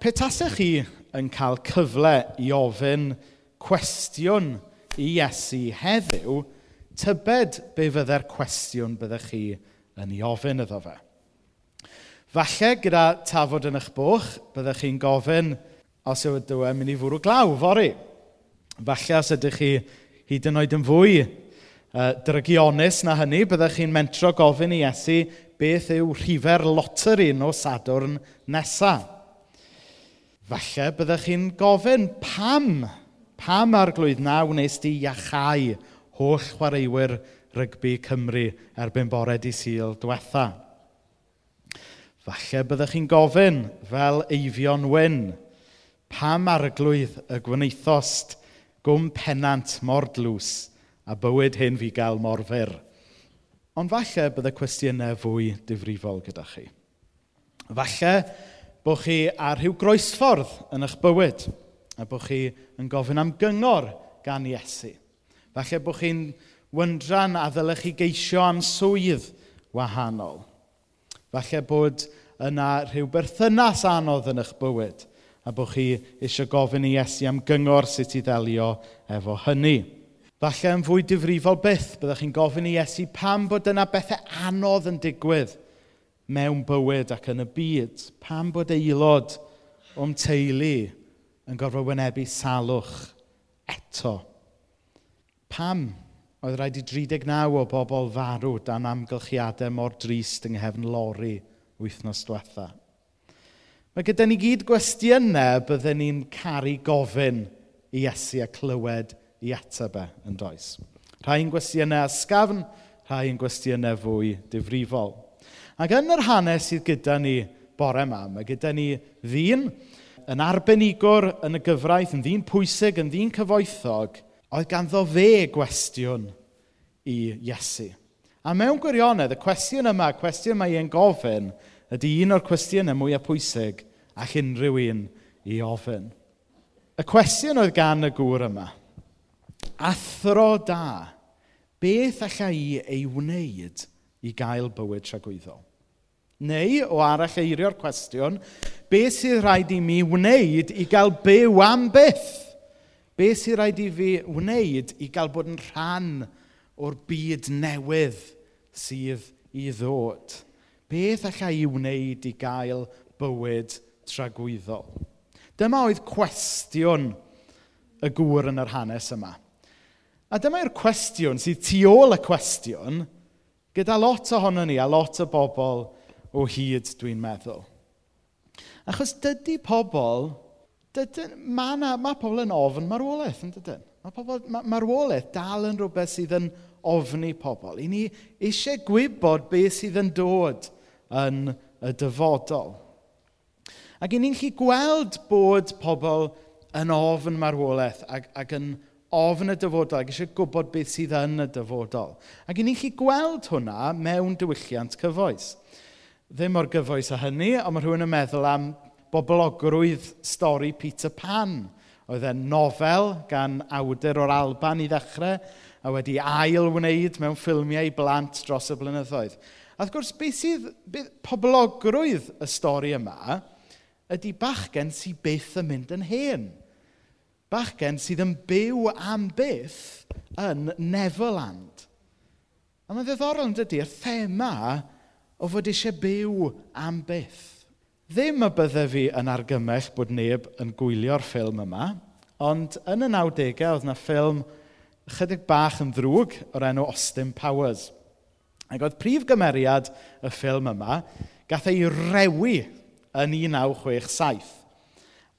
pe petasech chi yn cael cyfle i ofyn cwestiwn i Iesu heddiw, tybed be fydde'r cwestiwn byddech chi yn ei ofyn iddo fe. Falle gyda tafod yn eich bwch, byddech chi'n gofyn os yw dywe mynd i fwrw glaw fori. Falle os ydych chi hyd yn oed yn fwy uh, drygionus na hynny, byddech chi'n mentro gofyn i Iesu beth yw rhifer loteri o Sadwrn nesaf. Falle byddech chi'n gofyn, pam? Pam ar glwydd naw wnes di iachau holl chwaraewyr rygbi Cymru erbyn bore di syl diwetha? Falle byddech chi'n gofyn fel eifion wyn, pam arglwydd y gwneithost gwm pennant mor dlws a bywyd hyn fi gael mor fyr? Ond falle byddai cwestiynau fwy difrifol gyda chi. Falle bod chi ar rhyw groesffordd yn eich bywyd a bod chi yn gofyn am gyngor gan Iesu. Falle bod chi'n wyndran a ddylech chi geisio am swydd wahanol. Falle bod yna rhyw berthynas anodd yn eich bywyd a bod chi eisiau gofyn i Iesu am gyngor sut i ddelio efo hynny. Falle yn fwy difrifol byth byddwch chi'n gofyn i Iesu pam bod yna bethau anodd yn digwydd – mewn bywyd ac yn y byd. Pam bod aelod o'n teulu yn gorfod wynebu salwch eto? Pam oedd rhaid i 39 o bobl farw dan amgylchiadau mor drist yng nghefn lori wythnos diwetha? Mae gyda ni gyd gwestiynau byddwn ni'n caru gofyn i Iesu a clywed i ateb e yn does. Rhai'n gwestiynau asgafn, rhai'n gwestiynau fwy difrifol. Ac yn yr hanes sydd gyda ni bore yma, mae gyda ni ddyn yn arbenigwr yn y gyfraith, yn ddyn pwysig, yn ddyn cyfoethog, oedd ganddo fe gwestiwn i Iesu. A mewn gwirionedd, y cwestiwn yma, y cwestiwn mae e'n gofyn, ydy un o'r cwestiynau mwyaf pwysig ac unrhyw un i ofyn. Y cwestiwn oedd gan y gŵr yma, athro da, beth allai i ei wneud i gael bywyd tragwyddol? Neu, o arall eirio'r cwestiwn, beth sydd rhaid i mi wneud i gael byw am byth? Beth sydd rhaid i fi wneud i gael bod yn rhan o'r byd newydd sydd i ddod? Beth allai i wneud i gael bywyd tragwyddol? Dyma oedd cwestiwn y gŵr yn yr hanes yma. A dyma yw'r cwestiwn sydd tu ôl y cwestiwn gyda lot ohono ni a lot o bobl o hyd, dwi'n meddwl. Achos dydy pobl, dydy, mae, na, mae pobl yn ofn marwolaeth, yn dydyn? Mae pobl, ma, marwolaeth dal yn rhywbeth sydd yn ofni pobl. I ni eisiau gwybod beth sydd yn dod yn y dyfodol. Ac i ni'n chi gweld bod pobl yn ofn marwolaeth ac, ac yn ofn y dyfodol ac eisiau gwybod beth sydd yn y dyfodol. Ac i ni'n chi gweld hwnna mewn diwylliant cyfoes ddim mor gyfoes â hynny, ond mae rhywun yn meddwl am boblogrwydd stori Peter Pan. Oedd e'n nofel gan awdur o'r Alban i ddechrau, a wedi ail wneud mewn ffilmiau blant dros y blynyddoedd. A wrth gwrs, beth sydd beth, poblogrwydd y stori yma ydy bachgen sydd byth yn mynd yn hen. Bachgen sydd yn byw am byth yn Neverland. A mae'n ddiddorol yn dydy, y thema o fod eisiau byw am byth. Ddim y bydde fi yn argymell bod neb yn gwylio'r ffilm yma, ond yn y 90au oedd yna ffilm chydig bach yn ddrwg o'r enw Austin Powers. Ac oedd prif gymeriad y ffilm yma, gath ei rewi yn 1967.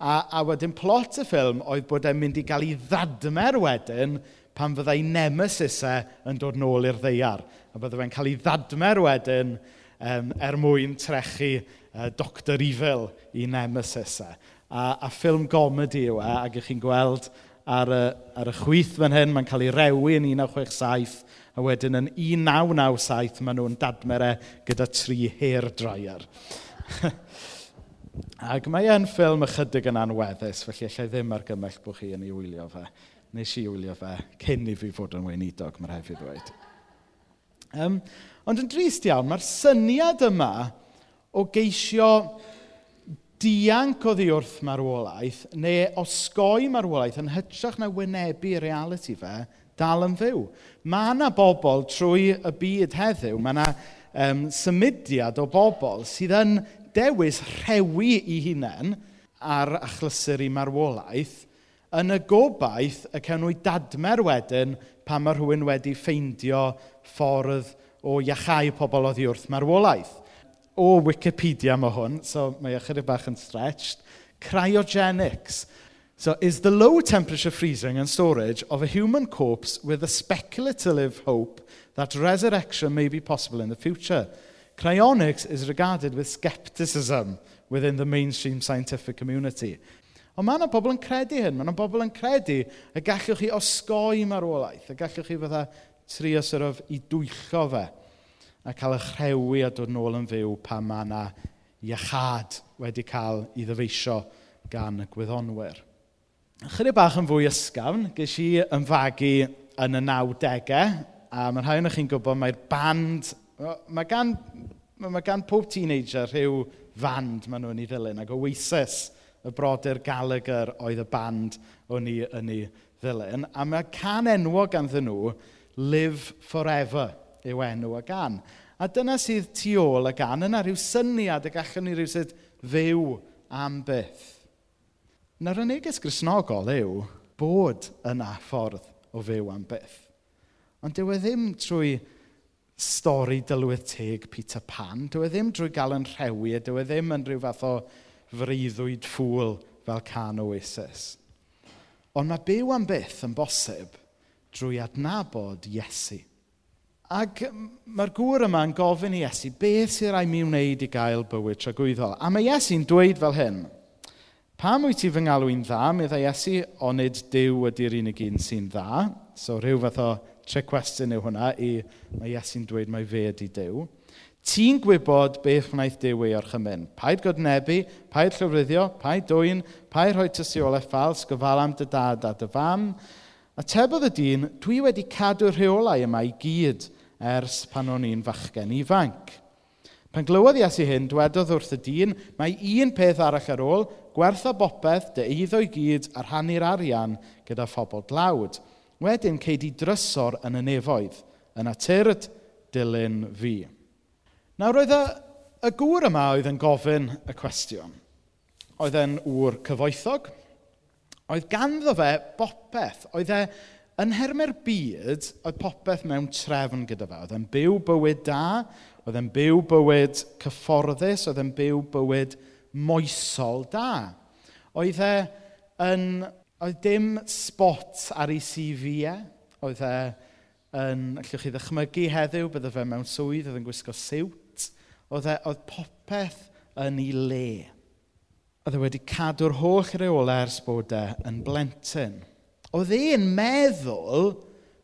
A, a wedyn plot y ffilm oedd bod e'n mynd i gael ei ddadmer wedyn pan fyddai nemesisau e yn dod nôl i'r ddeiar. A bydde fe'n cael ei ddadmer wedyn um, er mwyn trechu uh, Dr Evil i Nemesis e. A, a ffilm gomedi yw e, ac chi'n gweld ar y, ar y chwyth fan hyn, mae'n cael ei rewi yn 1967, a wedyn yn 1997 maen nhw'n dadmerau e gyda tri hair dryer. Ac mae e'n ffilm ychydig yn anweddus, felly allai ddim argymell bod chi yn ei wylio fe. Nes i wylio fe cyn i fi fod yn weinidog, mae'r hefyd dweud. Um, ond yn drist iawn, mae'r syniad yma o geisio dianc o ddiwrth marwolaeth neu osgoi marwolaeth yn hytrach na wynebu reality fe dal yn fyw. Mae yna bobl trwy y byd heddiw, mae yna um, symudiad o bobl sydd yn dewis rhewi i hunain ar achlysur i marwolaeth yn y gobaith y cewn nhw dadmer wedyn pan mae rhywun wedi ffeindio ffordd o iachau pobl oddi wrth marwolaeth. O Wikipedia mae hwn, so mae ychydig bach yn stretched. Cryogenics. So, is the low temperature freezing and storage of a human corpse with a speculative hope that resurrection may be possible in the future? Cryonics is regarded with skepticism within the mainstream scientific community. Ond mae yna bobl yn credu hyn. Mae yna bobl yn credu y gallwch chi osgoi marwolaeth, y gallwch chi fydda trio syrf i dwyllo fe a cael eich rhewi a dod nôl yn fyw pan mae yna iachad wedi cael ei ddyfeisio gan y gwyddonwyr. Chydig bach yn fwy ysgafn, ges i yn fagu yn y 90au, a mae'n rhai o'ch chi'n gwybod mae'r band, mae gan, mae gan pob teenager rhyw fand maen nhw'n ei ddilyn, ac Oasis y brodyr Gallagher oedd y band o'n i yn ei ddilyn. A mae can enwog ganddyn nhw, Live Forever, yw enw y gan. A dyna sydd tu ôl y gan. Yna rhyw syniad y gallwn ni rhywsyd fyw am byth. Na'r neges grisnogol yw bod yna ffordd o fyw am byth. Ond dyw e ddim trwy stori dylwydd teg Peter Pan. Dyw e ddim drwy gael yn rhewi. Dyw e ddim yn rhyw fath o freuddwyd ffwl fel can oasis. Ond mae byw am byth yn bosib drwy adnabod Iesu. Ac mae'r gŵr yma yn gofyn i Iesu, beth sy'n rhaid mi wneud i gael bywyd tragwyddol? A mae Iesu'n dweud fel hyn, Pam wyt ti fy ngalw'n dda, meddai Iesu, o nid Dyw ydy'r unig un sy'n dda. So rhyw fath o trick question yw hwnna i mae Iesu'n dweud mae fe ydy Dyw. Ti'n gwybod beth wnaeth Dyw ei orchymyn. Paid godnebu, paid llyfryddio, paid dwyn, paid rhoi tystiolaeth ffals, gyfal am dy dad a dy fam. A tebodd y dyn, dwi wedi cadw rheolau yma i gyd ers pan o'n i'n fachgen ifanc. Pan glywodd Iesu hyn, dwedodd wrth y dyn, mae un peth arall ar ôl, gwertha bopeth dy eiddo i gyd a rhannu'r arian gyda phobl glawd. Wedyn, ceid i drysor yn y nefoedd, yn atyrd dilyn fi.' Nawr, oedd y, y gŵr yma oedd yn gofyn y cwestiwn. Oedd e'n ŵr cyfoethog. Oedd ganddo fe bopeth. Oedd e yn hermau'r byd, oedd popeth mewn trefn gyda fe. Oedd e'n byw bywyd da, oedd e'n byw bywyd cyfforddus, oedd e'n byw bywyd moesol da. Oedd e yn... Oedd dim spot ar ei CV e. Oedd e yn... Allwch chi ddychmygu heddiw, bydde fe mewn swydd, oedd e'n gwisgo siwt. Oedd, e, oedd popeth yn ei le. Oedd e wedi cadw'r holl reolau ers bod e yn blentyn. Oedd e'n meddwl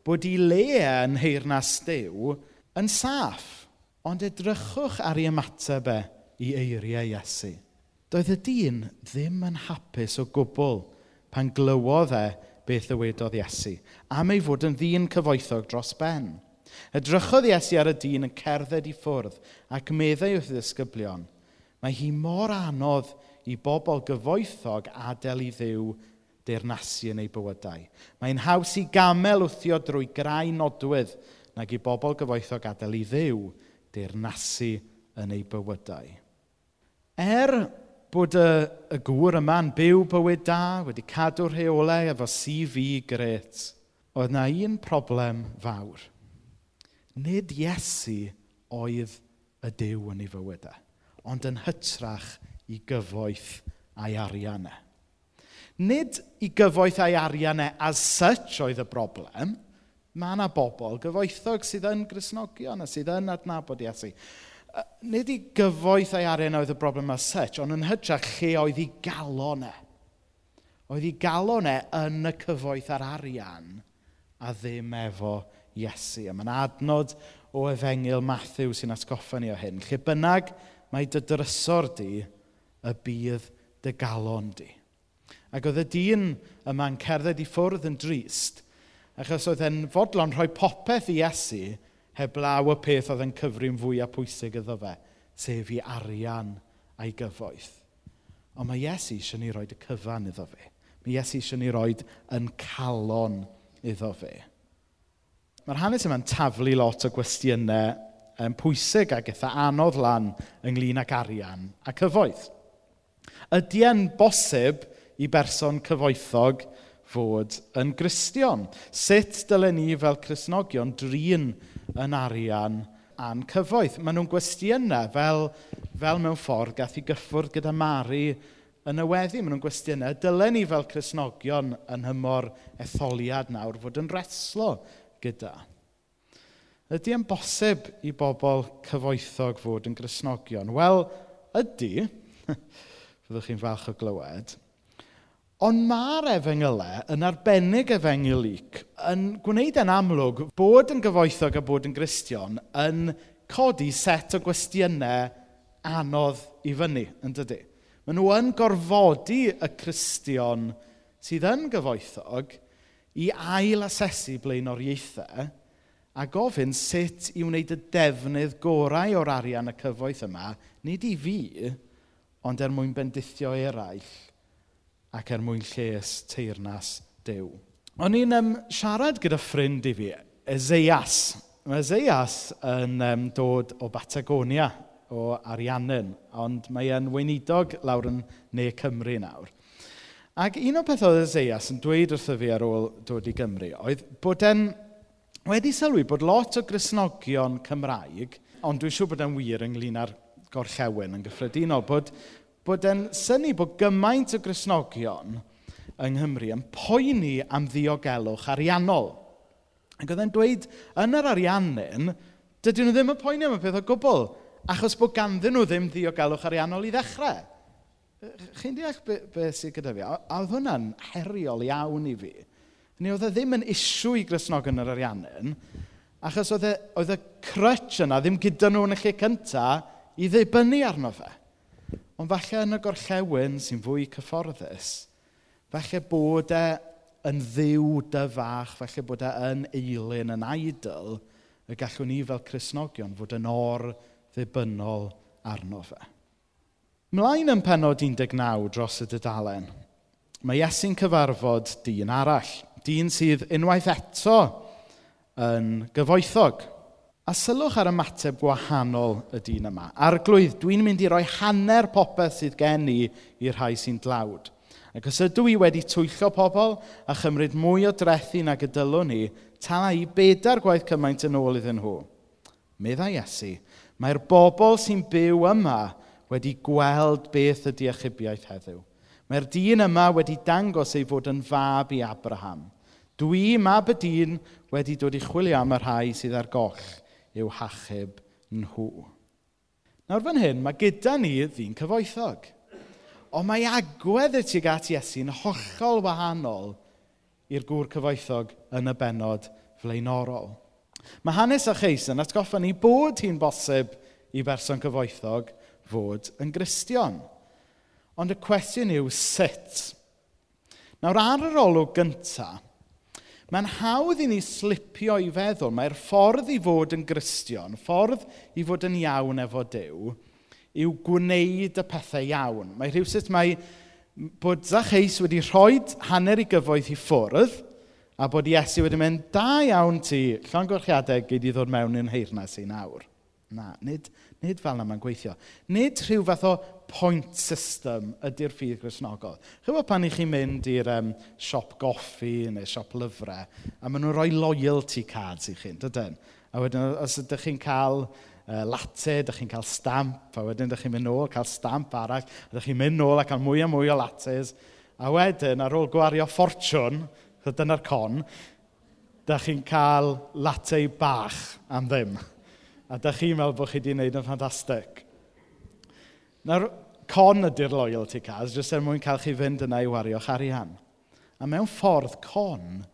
bod ei le yn heirnas dew yn saff. Ond edrychwch ar ei ymateb e i eiriau Iesu. Doedd y dyn ddim yn hapus o gwbl pan glywodd e beth ddywedodd Iesu, am ei fod yn ddyn cyfoethog dros ben. Edrychodd Iesu ar y dyn yn cerdded i ffwrdd ac meddai wrth y ddisgyblion, mae hi mor anodd i bobl gyfoethog adael i ddiw deyrnasu yn ei bywydau. Mae'n haws i gamel wthio drwy grau nodwydd nag i bobl gyfoethog adael i ddiw deyrnasu yn ei bywydau. Er bod y, y gŵr yma'n byw bywyd da, wedi cadw rheolau efo CV gret, oedd na un problem fawr – nid Iesu oedd y dew yn ei fywydau, ond yn hytrach i gyfoeth a'i ariannau. Nid i gyfoeth a'i ariannau as such oedd y broblem, mae yna bobl gyfoethog sydd yn grisnogion a sydd yn adnabod Iesu. Nid i gyfoeth a'i arian oedd y broblem as such, ond yn hytrach lle oedd ei galonau. Oedd ei galonau yn y cyfoeth a'r arian a ddim efo Iesu. A mae'n adnod o efengil Matthew sy'n atgoffa ni o hyn. Lle bynnag mae dy drysor di y bydd dy galon di. Ac oedd y dyn yma'n cerdded i ffwrdd yn drist, achos oedd e'n fodlon rhoi popeth i Iesu heblaw y peth oedd yn cyfrin fwy a pwysig iddo fe, sef i arian a'i gyfoeth. Ond mae Iesu eisiau ni roed y cyfan iddo fe. Mae Iesu eisiau ni roed yn calon iddo fe. Mae'r hanes yma'n taflu lot o gwestiynau um, pwysig ac eitha anodd lan ynglyn ag arian a cyfoeth. Ydy e'n bosib i berson cyfoethog fod yn gristion? Sut dylen ni fel Cresnogion drin yn arian a'n cyfoeth? Maen nhw'n gwestiynau fel, fel mewn ffordd gath i gyffwrdd gyda Mari yn y weddi. Maen nhw'n gwestiynau, dylen ni fel Cresnogion yn hymor etholiad nawr fod yn reslo gyda. Ydy e'n bosib i bobl cyfoethog fod yn grisnogion? Wel, ydy, fyddwch chi'n falch o glywed, ond mae'r efengylau yn arbennig efengylic yn gwneud yn amlwg bod yn gyfoethog a bod yn gristion yn codi set o gwestiynau anodd i fyny, yn dydy. Maen nhw yn gorfodi y Cristion sydd yn gyfoethog i ail-asesu blaenoriaethau a gofyn sut i wneud y defnydd gorau o'r arian y cyfoeth yma, nid i fi, ond er mwyn bendithio eraill ac er mwyn lles teirnas dew. O'n i'n um, siarad gyda ffrind i fi, Ezeias. Mae Ezeias yn um, dod o Batagonia, o Ariannin, ond mae e'n weinidog lawr yn Ne Cymru nawr. Ac un o pethau oedd Eseias yn dweud wrtho fi ar ôl dod i Gymru oedd bod e'n wedi sylwi bod lot o grisnogion Cymraeg, ond dwi'n siŵr bod e'n wir ynglyn â'r gorllewin yn gyffredinol, bod, bod e'n syni bod gymaint o grisnogion yng Nghymru yn poeni am ddiogelwch ariannol. Ac oedd e'n dweud, yn yr ariannin, dydyn nhw ddim yn poeni am y peth o gwbl, achos bod ganddyn nhw ddim ddiogelwch ariannol i ddechrau chi'n deall beth be sydd gyda fi? A, a oedd hwnna'n heriol iawn i fi. Ni oedd e ddim yn isw i Grisnog yn yr ariannyn, achos oedd e, oedd y crutch yna ddim gyda nhw yn y lle cyntaf i ddibynnu arno fe. Ond falle yn y gorllewin sy'n fwy cyfforddus, falle bod e yn ddiw dyfach, falle bod e yn eilyn, yn idol, y gallwn ni fel Cresnogion fod yn or ddibynnol arno fe. Mlaen yn penod 19 dros y dydalen, mae Iesu'n cyfarfod dyn arall. Dyn sydd unwaith eto yn gyfoethog. A sylwch ar ymateb gwahanol y dyn yma. Arglwydd, dwi'n mynd i roi hanner popeth sydd gen i i'r rhai sy'n dlawd. Ac os ydw i wedi twyllo pobl a chymryd mwy o drethu nag y dylwn ni, tala i bedair gwaith cymaint yn ôl iddyn nhw. Meddai Iesu, mae'r bobl sy'n byw yma wedi gweld beth ydy achubiaeth heddiw. Mae'r dyn yma wedi dangos ei fod yn fab i Abraham. Dwi, mab y dyn, wedi dod i chwilio am y rhai sydd ar goll i'w hachub nhw. Nawr fan hyn, mae gyda ni ddyn cyfoethog. Ond mae agwedd y tuag at Iesu'n hollol wahanol i'r gŵr cyfoethog yn y benod flaenorol. Mae hanes a cheis yn atgoffa ni bod hi'n bosib i berson cyfoethog, fod yn gristion. Ond y cwestiwn yw sut. Nawr ar yr olwg gyntaf, mae'n hawdd i ni slipio i feddwl mae'r ffordd i fod yn gristion, ffordd i fod yn iawn efo Dyw, yw gwneud y pethau iawn. Mae rhywsut mae bod Zacheis wedi rhoi hanner i gyfoeth i ffwrdd, a bod Iesu wedi mynd, da iawn ti, llongorchiadau gyd i ddod mewn i'n heirnas i nawr. Na, nid, nid fel yna mae'n gweithio. Nid rhyw fath o point system ydy'r ffydd grisnogol. Chywbod pan i chi'n mynd i'r um, siop goffi neu siop lyfrau, a maen nhw'n rhoi loyalty cards i chi, dydyn? A wedyn, os ydych chi'n cael uh, latte, ydych chi'n cael stamp, a wedyn ydych chi'n mynd nôl, cael stamp arall, ydych chi'n mynd nôl a cael mwy a mwy o lattes, a wedyn, ar ôl gwario ffortiwn, so dyna'r con, ydych chi'n cael latte bach am ddim a da chi'n meddwl bod chi wedi gwneud yn ffantastig. Nawr, con ydy'r loyalty cards, jyst er mwyn cael chi fynd yna i wario'ch arian. A mewn ffordd, con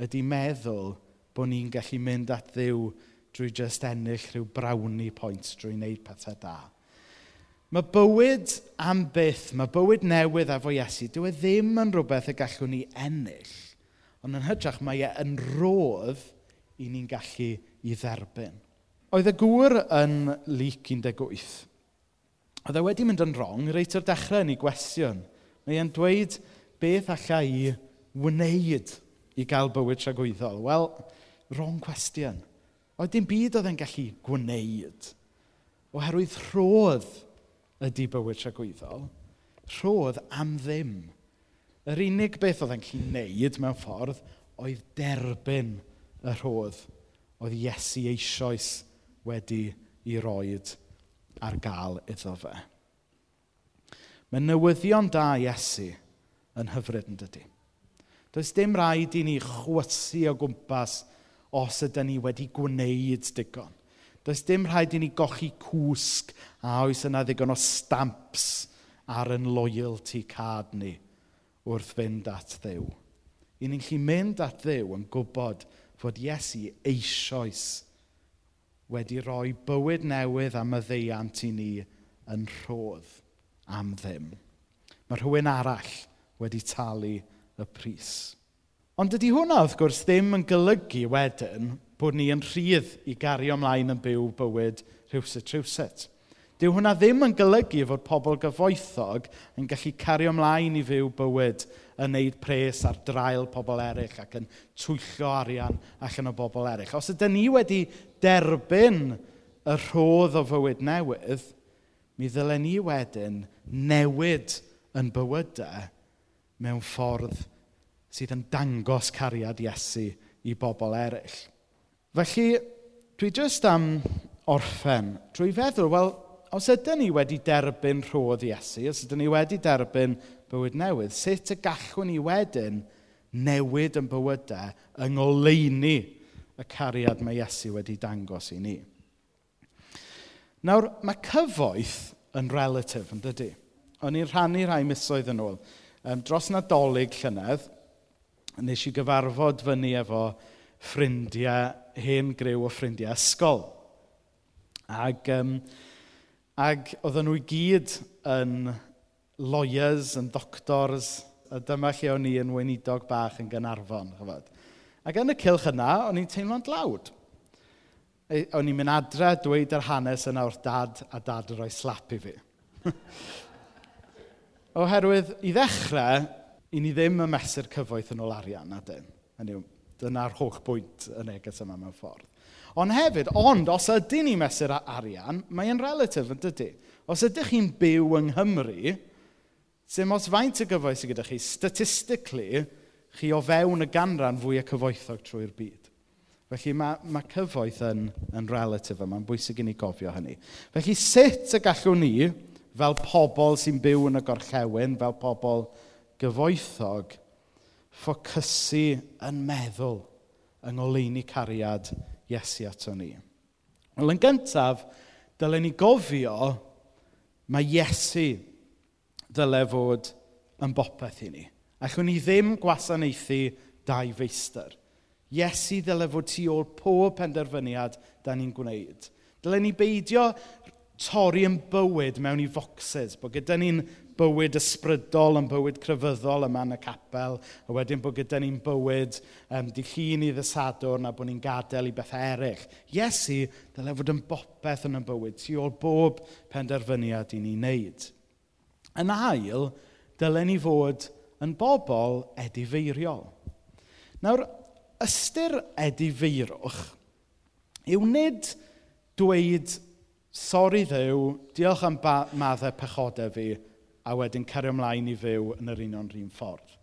ydy meddwl bod ni'n gallu mynd at ddiw drwy jyst ennill rhyw brawni pwynt drwy wneud pethau da. Mae bywyd am byth, mae bywyd newydd efo Iesu, dyw e ddim yn rhywbeth y gallwn ni ennill, ond yn hytrach mae e yn rodd i ni'n gallu i dderbyn. Oedd y gŵr yn lyc 18. Oedd e wedi mynd yn wrong reit o'r dechrau yn ei gwestiwn. Mae e'n dweud beth allai i wneud i gael bywyd tragwyddol. Wel, wrong cwestiwn. Oedd dim byd oedd e'n gallu gwneud. Oherwydd rhodd ydy bywyd tragwyddol. Rhodd am ddim. Yr unig beth oedd e'n gallu wneud mewn ffordd oedd derbyn y rhodd. Oedd Iesu eisoes wedi ei roed ar gael iddo fe. Mae newyddion da Iesu yn hyfryd yn dydy. Does dim rhaid i ni chwysu o gwmpas os ydym ni wedi gwneud digon. Does dim rhaid i ni gochi cwsg a oes yna ddigon o stamps ar yn loyalty card ni wrth fynd at ddew. I ni'n lli mynd at ddew yn gwybod fod Iesu eisoes wedi rhoi bywyd newydd a myddeiant i ni yn rhodd am ddim. Mae rhywun arall wedi talu y pris. Ond ydy hwnna, wrth gwrs, ddim yn golygu wedyn bod ni yn rhydd i gario ymlaen yn byw bywyd rhywsut rhywsut. Dyw hwnna ddim yn golygu fod pobl gyfoethog yn gallu cario ymlaen i fyw bywyd yn neud pres ar drael pobl eraill ac yn twyllo arian allan o bobl eraill. Os ydym ni wedi derbyn y rhodd o fywyd newydd, mi ddylen ni wedyn newid yn bywydau mewn ffordd sydd yn dangos cariad Iesu i bobl eraill. Felly, dwi jyst am orffen trwy feddwl, wel, os ydym ni wedi derbyn rhodd Iesu, os ydym ni wedi derbyn bywyd newydd, sut y gallwn ni wedyn newid yn bywydau yng ngoleini y cariad mae Iesu wedi dangos i ni? Nawr, mae cyfoeth yn relative, yn dydy. O'n i'n rhannu rhai misoedd yn ôl. Um, dros nadolig llynedd, nes i gyfarfod fyny efo ffrindiau, hen grew o ffrindiau ysgol. Ac um, Ac oedden nhw i gyd yn lawyers, yn doctors, a dyma lle o'n i yn weinidog bach yn Gynarfon. Chyfod. Ac yn y cilch yna, o'n i'n teimlo'n dlawd. O'n i'n mynd adre dweud yr hanes yna wrth dad, a dad yn rhoi slap i fi. Oherwydd, i ddechrau, i ni ddim y mesur cyfoeth yn ôl arian na dyn. Dyna'r holl bwynt y neges yma mewn ffordd. Ond hefyd, ond os ydyn ni mesur arian, mae'n relatif yn dydy. Os ydych chi'n byw yng Nghymru, sy'n os faint y gyfoes sydd gyda chi, statistically, chi o fewn y ganran fwy y cyfoethog trwy'r byd. Felly mae, mae cyfoeth yn, yn relatif yma, mae'n bwysig i ni gofio hynny. Felly sut y gallwn ni, fel pobl sy'n byw yn y gorllewin, fel pobl gyfoethog, ffocysu yn meddwl yng ngoleini cariad Iesu ato ni? Wel, yn gyntaf, dylen ni gofio mae Iesu dylai fod yn bopeth i ni. Allwn ni ddim gwasanaethu dau feistr. Iesu ddylai fod tu ôl pob penderfyniad da ni'n gwneud. Dylen ni beidio torri yn bywyd mewn i focsys, bod gyda ni'n bywyd ysbrydol, yn bywyd crefyddol yma yn y capel, a wedyn bod gyda ni'n bywyd um, di llun i ddysadwr na bod ni'n gadael i bethau eraill. Iesu, dyle fod yn bopeth yn y bywyd, tu ôl bob penderfyniad i ni wneud. Yn ail, dylen ni fod yn bobl edifeiriol. Nawr, ystyr edifeirwch yw nid dweud, sori ddew, diolch am maddau pechodau fi, a wedyn cario ymlaen i fyw yn yr union rhywun ffordd.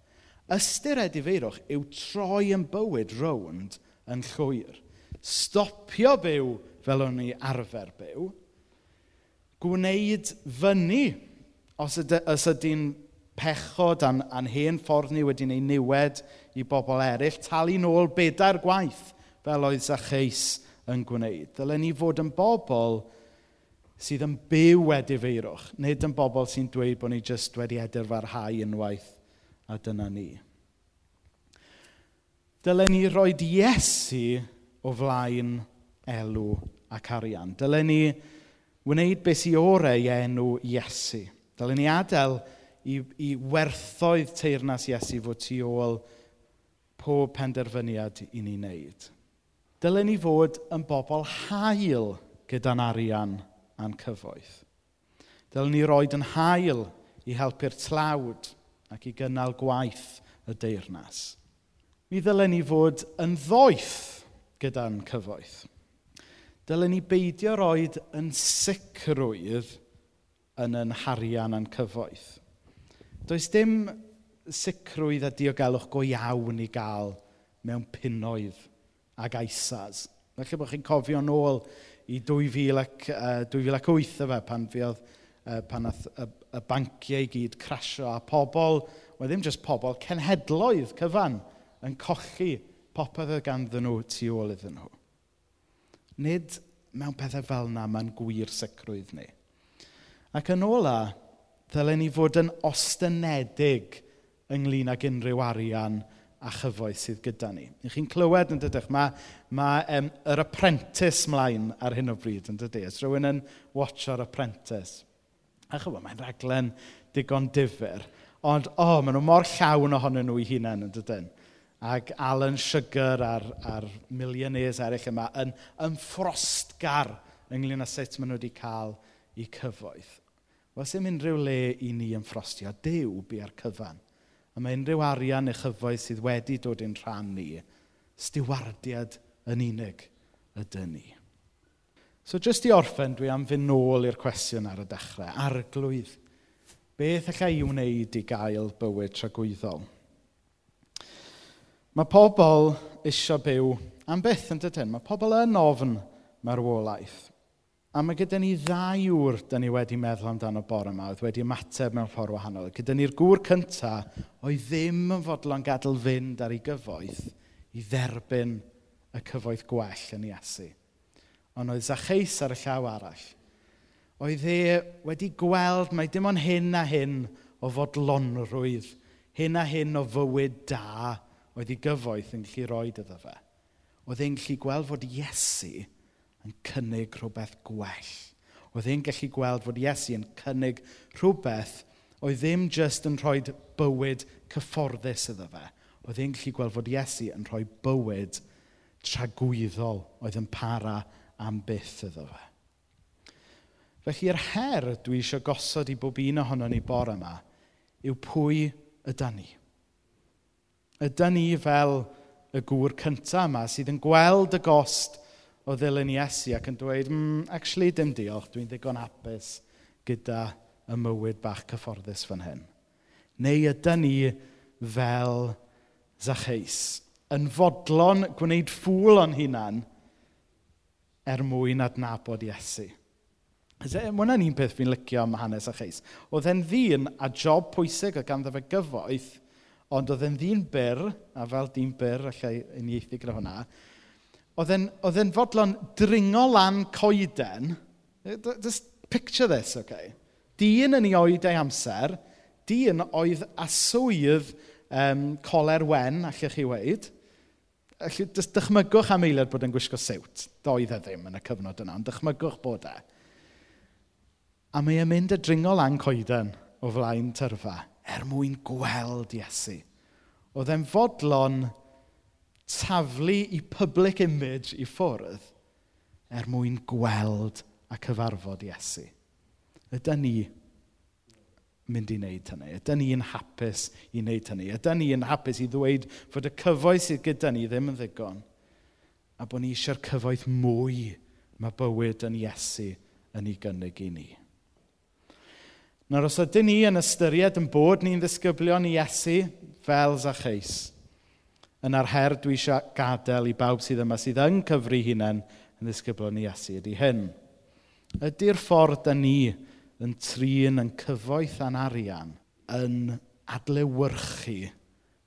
Ystyr edifeirwch yw troi yn bywyd rownd yn llwyr. Stopio byw fel o'n ni arfer byw. Gwneud fyny os, yd, os ydy'n pechod a'n, an hen ffordd ni wedi'n ei niwed i bobl eraill, talu nôl bedair gwaith fel oedd Zacheis yn gwneud. Dylen ni fod yn bobl sydd yn byw wedi feirwch, nid yn bobl sy'n dweud bod ni jyst wedi ediffarhau unwaith a dyna ni. Dylen ni roi Iesu o flaen elw ac arian. Dylen ni wneud beth sy'n orau i enw Iesu. Dylen ni adael i, i werthoedd teirnas Iesu fod tu ôl pob penderfyniad i ni wneud. Dylen ni fod yn bobl hael gyda'n arian a'n cyfoeth. Dylwn ni roed yn hael i helpu'r tlawd ac i gynnal gwaith y deyrnas. Mi ddylen ni fod yn ddoeth gyda'n cyfoeth. Dylen ni beidio roed yn sicrwydd yn yn harian a'n cyfoeth. Does dim sicrwydd a diogelwch go iawn i gael mewn punoedd ag aisas. Felly bod chi'n cofio nôl i 2000 ac, 2008 fe, pan fi oedd uh, pan nath y, y banciau i gyd crasio a pobl, wel ddim jyst pobl, cenhedloedd cyfan yn cochi popeth oedd ganddyn nhw tu ôl iddyn nhw. Nid mewn pethau fel yna mae'n gwir sicrwydd ni. Ac yn ola, ddylen ni fod yn ostenedig ynglyn ag unrhyw arian a chyfoes sydd gyda ni. I chi'n clywed yn dydych, mae, mae um, yr apprentice mlaen ar hyn o bryd yn dydy. Ys rhywun yn watch ar apprentice. A chyfo, mae'n raglen digon difyr. Ond, o, oh, maen nhw mor llawn ohonyn nhw i hunain yn dydyn. Ac Alan Sugar a'r, ar millionaires eraill yma yn ymffrostgar ynglyn â sut maen nhw wedi cael eu cyfoeth. Wel, sy'n unrhyw le i ni ymffrostio. Dew bia'r cyfan. A mae unrhyw arian neu chyfoeth sydd wedi dod i'n rhan ni, stiwardiad yn unig ydy ni. So jyst i orffen, dwi am fynd nôl i'r cwestiwn ar y dechrau. Arglwydd. Beth allai i wneud i gael bywyd tragwyddol? Mae pobl eisiau byw am byth yn dydyn. Mae pobl yn ofn marwolaeth. A mae gyda ni ddau wr, da ni wedi meddwl amdano bore yma, oedd wedi ymateb mewn ffordd wahanol. Gyda ni'r gŵr cyntaf oedd ddim yn fodlon gadael fynd ar ei gyfoeth i dderbyn y cyfoeth gwell yn Iesu. Ond oedd Zacheis ar y llaw arall. Oedd e wedi gweld mai dim ond hyn a hyn o fodlonrwydd, hyn a hyn o fywyd da oedd ei gyfoeth yn gallu roed iddo fe. Oedd e'n gallu gweld fod Iesu yn cynnig rhywbeth gwell. Oedd e'n gallu gweld fod Iesu yn cynnig rhywbeth oedd ddim jyst yn rhoi bywyd cyfforddus iddo fe. Oedd e'n gallu gweld fod Iesu yn rhoi bywyd tragwyddol oedd yn para am byth iddo fe. Felly'r her dwi eisiau gosod i bob un ohono ni bore yma yw pwy ydy ni. Ydy ni fel y gŵr cyntaf yma sydd yn gweld y gost o ddilyn Iesu ac yn dweud, mm, actually, dim diolch, dwi'n ddigon hapus gyda y mywyd bach cyfforddus fan hyn. Neu ydy ni fel Zacheis, yn fodlon gwneud ffwl o'n hunan er mwyn adnabod Iesu. E- Mae hwnna'n un peth fi'n licio am hanes a cheis. Oedd e'n ddyn a job pwysig o ganddo fe gyfoeth, ond oedd e'n ddyn byr, a fel dyn byr, allai uniaethu gyda hwnna, oedd e'n, oedd e'n fodlon dringo lan coeden. Just picture this, okay? Dyn yn ei oed ei amser, dyn oedd aswydd um, coler wen, allwch chi weid. Felly, dychmygwch am eiliad bod e'n gwisgo siwt. Doedd e ddim yn y cyfnod yna, ond dychmygwch bod e. A mae e'n mynd y dringo lan coeden o flaen tyrfa er mwyn gweld Iesu. Oedd e'n fodlon taflu i public image i ffwrdd er mwyn gweld a cyfarfod Iesu. Ydy ni mynd i wneud hynny? Ydy ni'n hapus i wneud hynny? Ydy ni'n hapus i ddweud fod y cyfoeth sydd gyda ni ddim yn ddigon a bod ni eisiau'r cyfoeth mwy mae bywyd yn Iesu yn ei gynnig i ni. Nawr os ydyn ni yn ystyried yn bod ni'n ddisgyblion i Iesu fel Zacheis, yna'r her dwi eisiau gadael i bawb sydd yma sydd yn cyfru hunain yn ddisgyblion i Iesu ydy hyn. Ydy'r ffordd da ni yn trin yn cyfoeth a'n arian yn adlewyrchu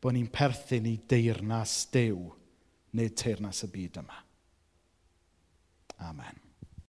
bod ni'n perthyn i deyrnas dew neu teyrnas y byd yma. Amen.